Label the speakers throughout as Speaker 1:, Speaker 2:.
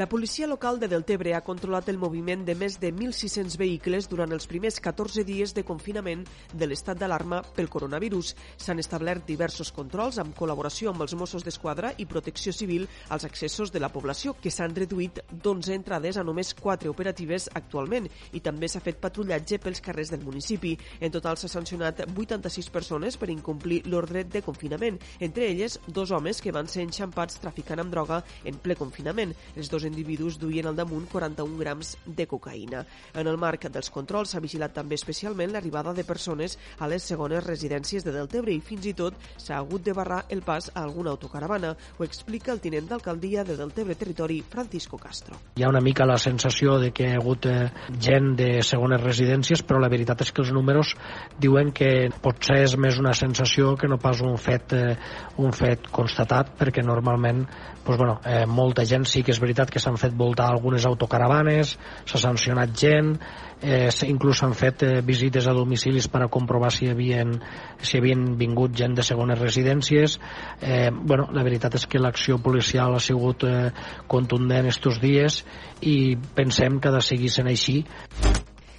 Speaker 1: La policia local de Deltebre ha controlat el moviment de més de 1.600 vehicles durant els primers 14 dies de confinament de l'estat d'alarma pel coronavirus. S'han establert diversos controls amb col·laboració amb els Mossos d'Esquadra i Protecció Civil als accessos de la població, que s'han reduït d'11 entrades a només 4 operatives actualment i també s'ha fet patrullatge pels carrers del municipi. En total s'ha sancionat 86 persones per incomplir l'ordre de confinament, entre elles dos homes que van ser enxampats traficant amb droga en ple confinament. Els dos individus duien al damunt 41 grams de cocaïna. En el marc dels controls s'ha vigilat també especialment l'arribada de persones a les segones residències de Deltebre i fins i tot s'ha hagut de barrar el pas a alguna autocaravana. Ho explica el tinent d'alcaldia de Deltebre Territori, Francisco Castro.
Speaker 2: Hi ha una mica la sensació de que hi ha hagut eh, gent de segones residències, però la veritat és que els números diuen que potser és més una sensació que no pas un fet, eh, un fet constatat, perquè normalment doncs, bueno, eh, molta gent sí que és veritat que s'han fet voltar algunes autocaravanes, s'ha sancionat gent, eh, inclús s'han fet eh, visites a domicilis per a comprovar si havien, si havien vingut gent de segones residències. Eh, bueno, la veritat és que l'acció policial ha sigut eh, contundent estos dies i pensem que ha de seguir sent així.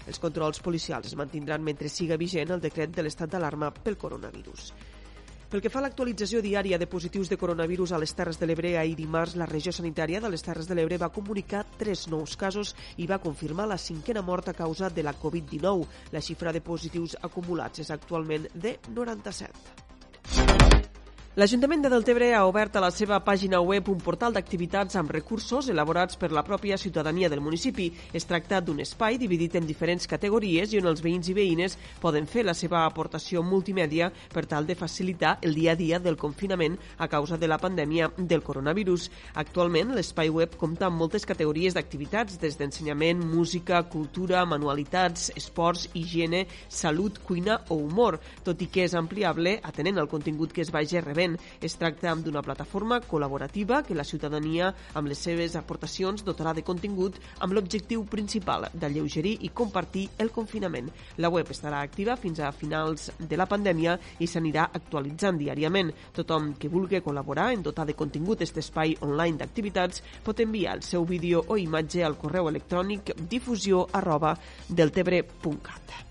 Speaker 1: Els controls policials es mantindran mentre siga vigent el decret de l'estat d'alarma pel coronavirus. Pel que fa a l'actualització diària de positius de coronavirus a les Terres de l'Ebre, ahir dimarts la regió sanitària de les Terres de l'Ebre va comunicar tres nous casos i va confirmar la cinquena mort a causa de la Covid-19. La xifra de positius acumulats és actualment de 97. L'Ajuntament de Deltebre ha obert a la seva pàgina web un portal d'activitats amb recursos elaborats per la pròpia ciutadania del municipi. Es tracta d'un espai dividit en diferents categories i on els veïns i veïnes poden fer la seva aportació multimèdia per tal de facilitar el dia a dia del confinament a causa de la pandèmia del coronavirus. Actualment, l'espai web compta amb moltes categories d'activitats, des d'ensenyament, música, cultura, manualitats, esports, higiene, salut, cuina o humor, tot i que és ampliable atenent al contingut que es vagi rebent rebent. Es tracta d'una plataforma col·laborativa que la ciutadania, amb les seves aportacions, dotarà de contingut amb l'objectiu principal d'alleugerir i compartir el confinament. La web estarà activa fins a finals de la pandèmia i s'anirà actualitzant diàriament. Tothom que vulgui col·laborar en dotar de contingut aquest espai online d'activitats pot enviar el seu vídeo o imatge al correu electrònic difusió arroba deltebre.cat.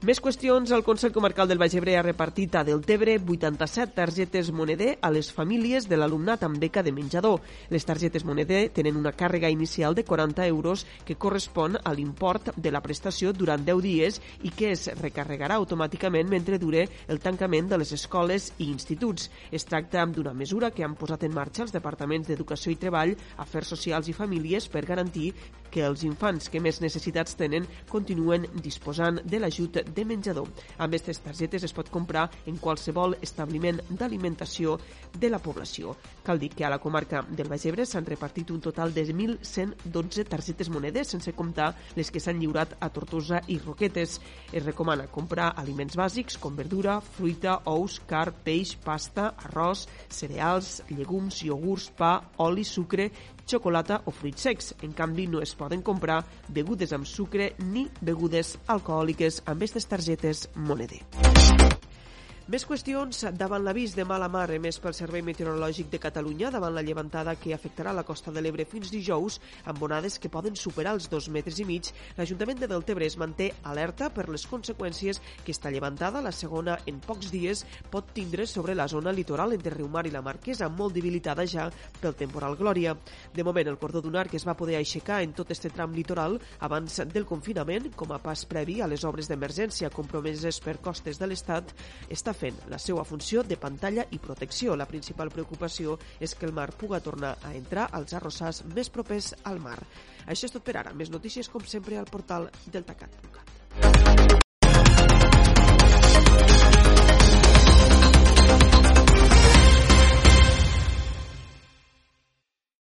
Speaker 1: Més qüestions. El Consell Comarcal del Baix Ebre ha repartit a Deltebre 87 targetes Moneder a les famílies de l'alumnat amb beca de menjador. Les targetes Moneder tenen una càrrega inicial de 40 euros que correspon a l'import de la prestació durant 10 dies i que es recarregarà automàticament mentre dure el tancament de les escoles i instituts. Es tracta d'una mesura que han posat en marxa els departaments d'Educació i Treball, Afers Socials i Famílies per garantir que els infants que més necessitats tenen continuen disposant de l'ajut de menjador. Amb aquestes targetes es pot comprar en qualsevol establiment d'alimentació de la població. Cal dir que a la comarca del Baix Ebre s'han repartit un total de 1.112 targetes monedes, sense comptar les que s'han lliurat a Tortosa i Roquetes. Es recomana comprar aliments bàsics com verdura, fruita, ous, car, peix, pasta, arròs, cereals, llegums, iogurts, pa, oli, sucre xocolata o fruits secs. En canvi, no es poden comprar begudes amb sucre ni begudes alcohòliques amb aquestes targetes moneder. Més qüestions davant l'avís de mala mar emès pel Servei Meteorològic de Catalunya davant la llevantada que afectarà la costa de l'Ebre fins dijous amb onades que poden superar els dos metres i mig. L'Ajuntament de Deltebre es manté alerta per les conseqüències que esta llevantada, la segona en pocs dies, pot tindre sobre la zona litoral entre Riumar i la Marquesa, molt debilitada ja pel temporal Glòria. De moment, el cordó dunar que es va poder aixecar en tot este tram litoral abans del confinament, com a pas previ a les obres d'emergència compromeses per costes de l'Estat, està fent la seva funció de pantalla i protecció. La principal preocupació és que el mar puga tornar a entrar als arrossars més propers al mar. Això és tot per ara. Més notícies, com sempre, al portal deltacat.cat.